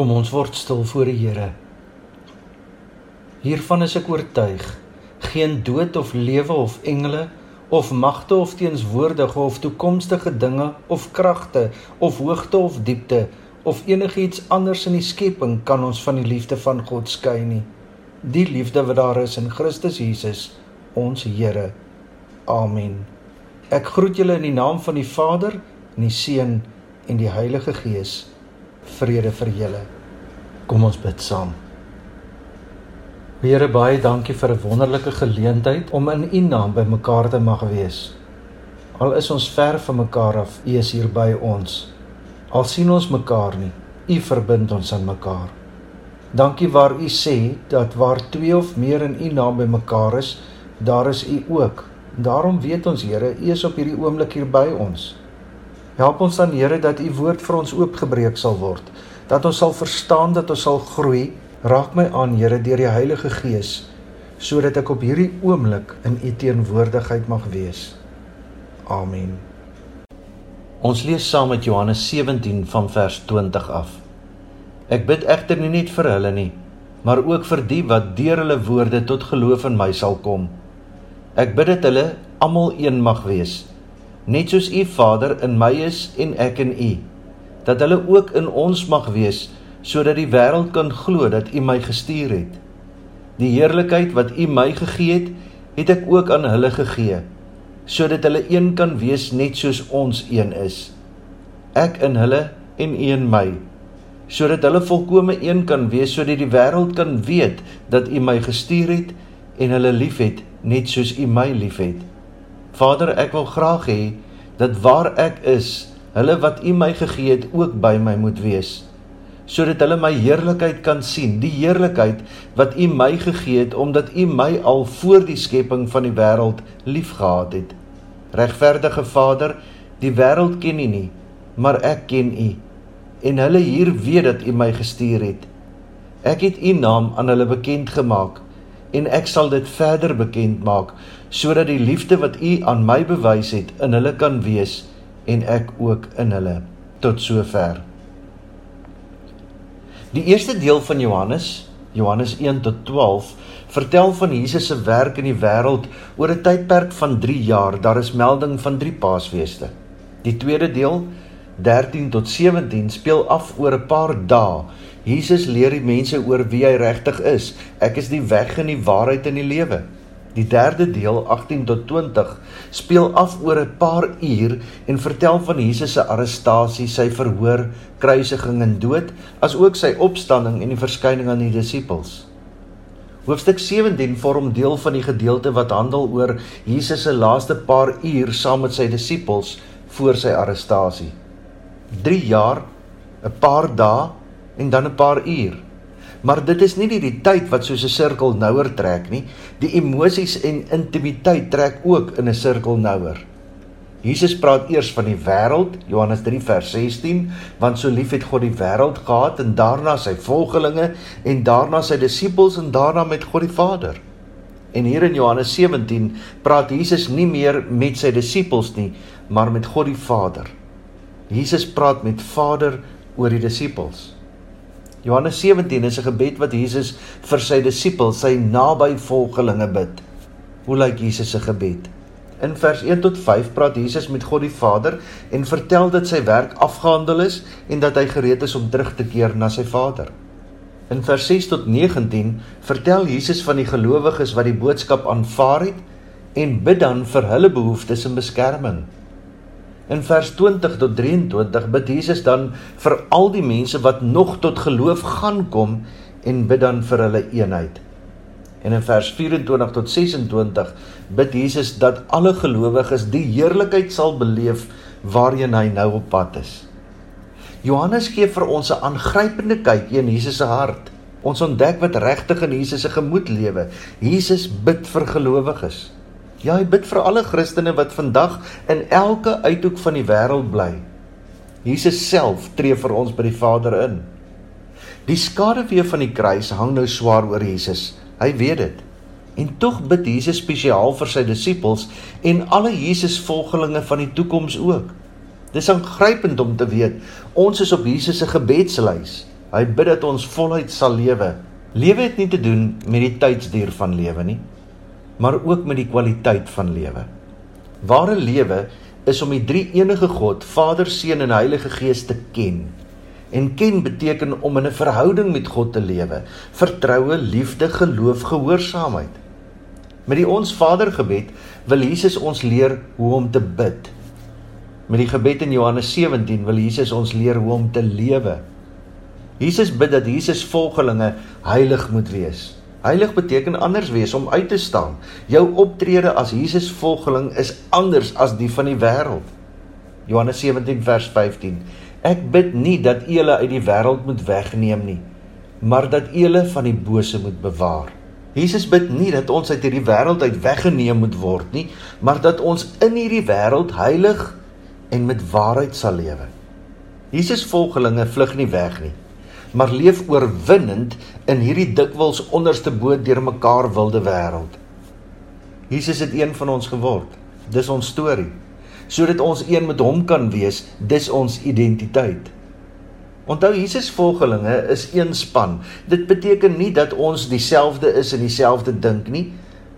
Kom ons word stil voor die Here. Hiervan is ek oortuig, geen dood of lewe of engele of magte of teenswoordige of toekomstige dinge of kragte of hoogte of diepte of enigiets anders in die skepping kan ons van die liefde van God skei nie. Die liefde wat daar is in Christus Jesus, ons Here. Amen. Ek groet julle in die naam van die Vader, en die Seun en die Heilige Gees vrede vir julle. Kom ons bid saam. Here baie dankie vir 'n wonderlike geleentheid om in U naam by mekaar te mag wees. Al is ons ver van mekaar af, U is hier by ons. Al sien ons mekaar nie, U verbind ons aan mekaar. Dankie waar U sê dat waar twee of meer in U naam by mekaar is, daar is U ook. Daarom weet ons Here, U is op hierdie oomblik hier by ons. Help ons dan Here dat u woord vir ons oopgebreek sal word, dat ons sal verstaan dat ons sal groei. Raak my aan Here deur die Heilige Gees sodat ek op hierdie oomblik in u teenwoordigheid mag wees. Amen. Ons lees saam met Johannes 17 van vers 20 af. Ek bid egter nie net vir hulle nie, maar ook vir die wat deur hulle woorde tot geloof in my sal kom. Ek bid dat hulle almal een mag wees net soos u Vader in my is en ek in u dat hulle ook in ons mag wees sodat die wêreld kan glo dat u my gestuur het. Die heerlikheid wat u my gegee het het ek ook aan hulle gegee sodat hulle een kan wees net soos ons een is. Ek in hulle en u in my sodat hulle volkome een kan wees sodat die wêreld kan weet dat u my gestuur het en hulle liefhet net soos u my liefhet Vader, ek wil graag hê dat waar ek is, hulle wat U my gegee het ook by my moet wees, sodat hulle my heerlikheid kan sien, die heerlikheid wat U my gegee het omdat U my al voor die skepping van die wêreld liefgehad het. Regverdige Vader, die wêreld ken U nie, maar ek ken U en hulle hier weet dat U my gestuur het. Ek het U naam aan hulle bekend gemaak en ek sal dit verder bekend maak sodat die liefde wat u aan my bewys het in hulle kan wees en ek ook in hulle tot sover. Die eerste deel van Johannes, Johannes 1 tot 12, vertel van Jesus se werk in die wêreld oor 'n tydperk van 3 jaar. Daar is melding van 3 Paasfeeste. Die tweede deel, 13 tot 17, speel af oor 'n paar dae Jesus leer die mense oor wie hy regtig is. Ek is die weg en die waarheid en die lewe. Die derde deel 18 tot 20 speel af oor 'n paar uur en vertel van Jesus se arrestasie, sy verhoor, kruisiging en dood, asook sy opstanding en die verskyning aan die disippels. Hoofstuk 17 vorm deel van die gedeelte wat handel oor Jesus se laaste paar uur saam met sy disippels voor sy arrestasie. 3 jaar, 'n paar dae en dan 'n paar uur. Maar dit is nie net die tyd wat soos 'n sirkel nouer trek nie, die emosies en intimiteit trek ook in 'n sirkel nouer. Jesus praat eers van die wêreld, Johannes 3 vers 16, want so lief het God die wêreld gehad en daarna sy volgelinge en daarna sy disippels en daarna met God die Vader. En hier in Johannes 17 praat Jesus nie meer met sy disippels nie, maar met God die Vader. Jesus praat met Vader oor die disippels. Johannes 17 is 'n gebed wat Jesus vir sy disippels, sy naby volgelinge bid. Hoe lyk Jesus se gebed? In vers 1 tot 5 praat Jesus met God die Vader en vertel dat sy werk afgehandel is en dat hy gereed is om terug te keer na sy Vader. In vers 6 tot 19 vertel Jesus van die gelowiges wat die boodskap aanvaar het en bid dan vir hulle behoeftes en beskerming. In vers 20 tot 23 bid Jesus dan vir al die mense wat nog tot geloof gaan kom en bid dan vir hulle eenheid. En in vers 24 tot 26 bid Jesus dat alle gelowiges die heerlikheid sal beleef waarheen hy nou op pad is. Johannes gee vir ons 'n aangrypende kyk in Jesus se hart. Ons ontdek wat regtig in Jesus se gemoed lewe. Jesus bid vir gelowiges. Ja, hy bid vir alle Christene wat vandag in elke uithoek van die wêreld bly. Jesus self tree vir ons by die Vader in. Die skaduwee van die kruis hang nou swaar oor Jesus. Hy weet dit. En tog bid Jesus spesiaal vir sy disippels en alle Jesus-volgelinge van die toekoms ook. Dis aangrypend om te weet ons is op Jesus se gebedslys. Hy bid dat ons voluit sal lewe. Lewe het nie te doen met die tydsduur van lewe nie, maar ook met die kwaliteit van lewe. Ware lewe is om die drie enige God, Vader, Seun en Heilige Gees te ken. En ken beteken om in 'n verhouding met God te lewe, vertroue, liefde, geloof, gehoorsaamheid. Met die Ons Vader gebed wil Jesus ons leer hoe om te bid. Met die gebed in Johannes 17 wil Jesus ons leer hoe om te lewe. Jesus bid dat Jesus volgelinge heilig moet wees. Heilig beteken anders wees om uit te staan. Jou optrede as Jesus volgeling is anders as die van die wêreld. Johannes 17 vers 15. Ek bid nie dat u hulle uit die wêreld moet wegneem nie, maar dat u hulle van die bose moet bewaar. Jesus bid nie dat ons uit hierdie wêreld uit weggeneem moet word nie, maar dat ons in hierdie wêreld heilig en met waarheid sal lewe. Jesus volgelinge vlug nie weg nie maar leef oorwinnend in hierdie dikwels onderste bo deur mekaar wilde wêreld. Jesus het een van ons geword. Dis ons storie. Sodat ons een met hom kan wees, dis ons identiteit. Onthou Jesus volgelinge is een span. Dit beteken nie dat ons dieselfde is en dieselfde dink nie,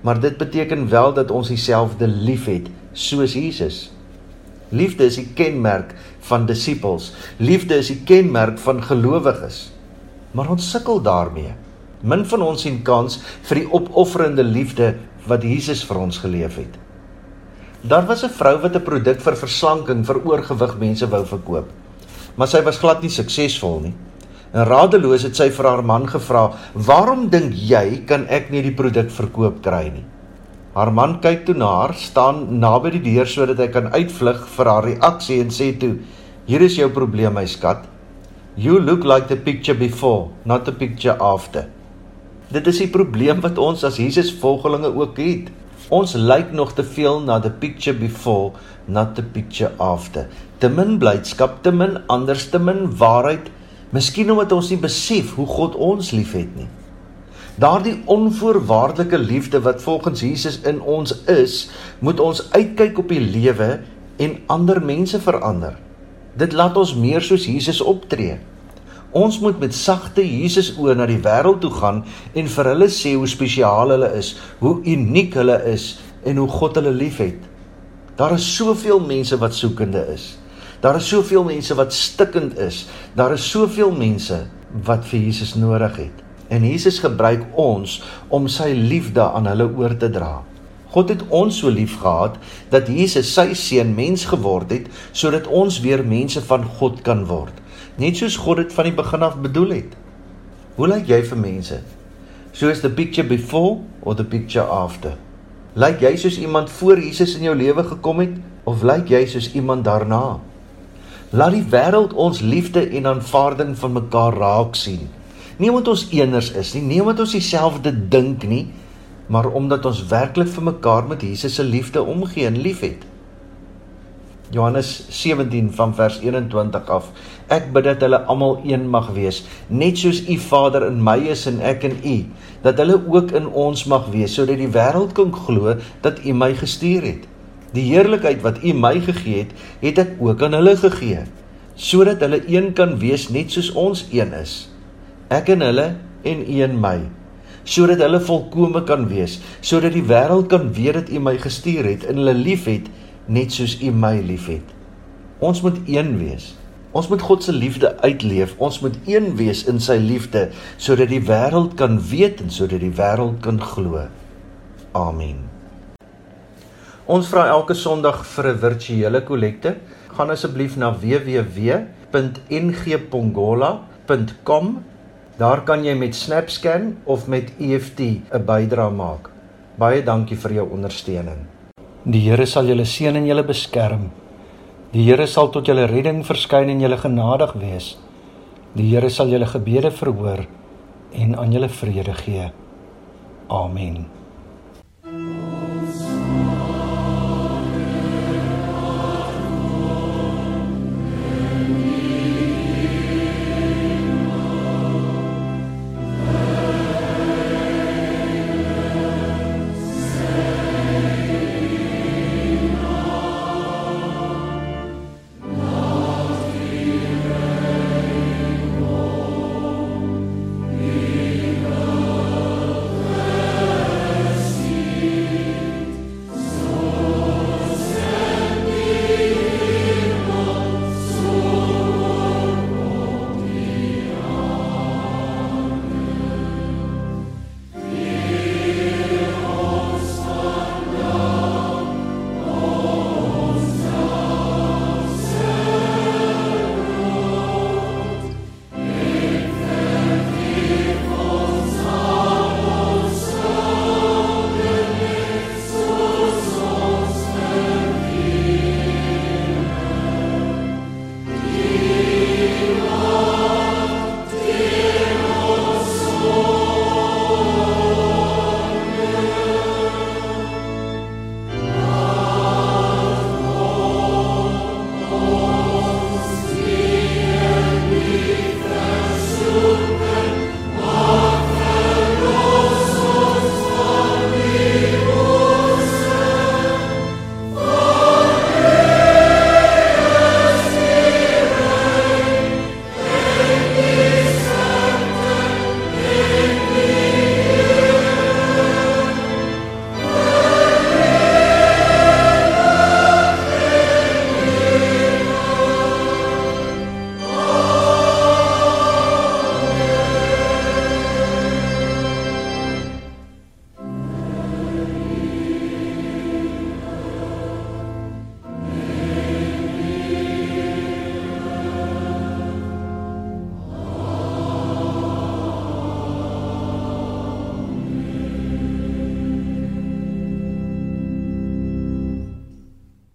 maar dit beteken wel dat ons dieselfde liefhet soos Jesus. Liefde is die kenmerk van disippels. Liefde is die kenmerk van gelowiges. Maar ons sukkel daarmee. Min van ons sien kans vir die opofferende liefde wat Jesus vir ons geleef het. Daar was 'n vrou wat 'n produk vir verslanking vir oorgewig mense wou verkoop. Maar sy was glad nie suksesvol nie. En radeloos het sy vir haar man gevra: "Waarom dink jy kan ek nie die produk verkoop kry nie?" Haar man kyk toe na haar, staan naby die deur sodat hy kan uitvlug vir haar reaksie en sê toe: "Hier is jou probleem, my skat. You look like the picture before, not the picture after." Dit is die probleem wat ons as Jesus volgelinge ook het. Ons lyk nog te veel na the picture before, not the picture after. Te min blydskap, te min anders, te min waarheid. Miskien omdat ons nie besef hoe God ons liefhet nie. Daardie onvoorwaardelike liefde wat volgens Jesus in ons is, moet ons uitkyk op die lewe en ander mense verander. Dit laat ons meer soos Jesus optree. Ons moet met sagte Jesus oë na die wêreld toe gaan en vir hulle sê hoe spesiaal hulle is, hoe uniek hulle is en hoe God hulle liefhet. Daar is soveel mense wat soekende is. Daar is soveel mense wat stikkend is. Daar is soveel mense wat vir Jesus nodig het. En Jesus gebruik ons om sy liefde aan hulle oor te dra. God het ons so lief gehad dat Jesus sy seun mens geword het sodat ons weer mense van God kan word, net soos God dit van die begin af bedoel het. Hoe lyk jy vir mense? Soos the picture before or the picture after? Lyk jy soos iemand voor Jesus in jou lewe gekom het of lyk jy soos iemand daarna? Laat die wêreld ons liefde en aanvaarding van mekaar raak sien. Nie omdat ons eeners is nie, nie omdat ons dieselfde dink nie, maar omdat ons werklik vir mekaar met Jesus se liefde omgee en liefhet. Johannes 17 van vers 21 af. Ek bid dat hulle almal een mag wees, net soos U Vader in my is en ek in U, dat hulle ook in ons mag wees, sodat die wêreld kan glo dat U my gestuur het. Die heerlikheid wat U my gegee het, het ek ook aan hulle gegee, sodat hulle een kan wees net soos ons een is ek en hulle en u en my sodat hulle volkome kan wees sodat die wêreld kan weet dat u my gestuur het en hulle liefhet net soos u my liefhet. Ons moet een wees. Ons moet God se liefde uitleef. Ons moet een wees in sy liefde sodat die wêreld kan weet en sodat die wêreld kan glo. Amen. Ons vra elke sonderdag vir 'n virtuele kollekte. Gaan asseblief na www.ngpongola.com Daar kan jy met SnapScan of met EFT 'n bydrae maak. Baie dankie vir jou ondersteuning. Die Here sal julle seën en julle beskerm. Die Here sal tot julle redding verskyn en julle genadig wees. Die Here sal julle gebede verhoor en aan julle vrede gee. Amen.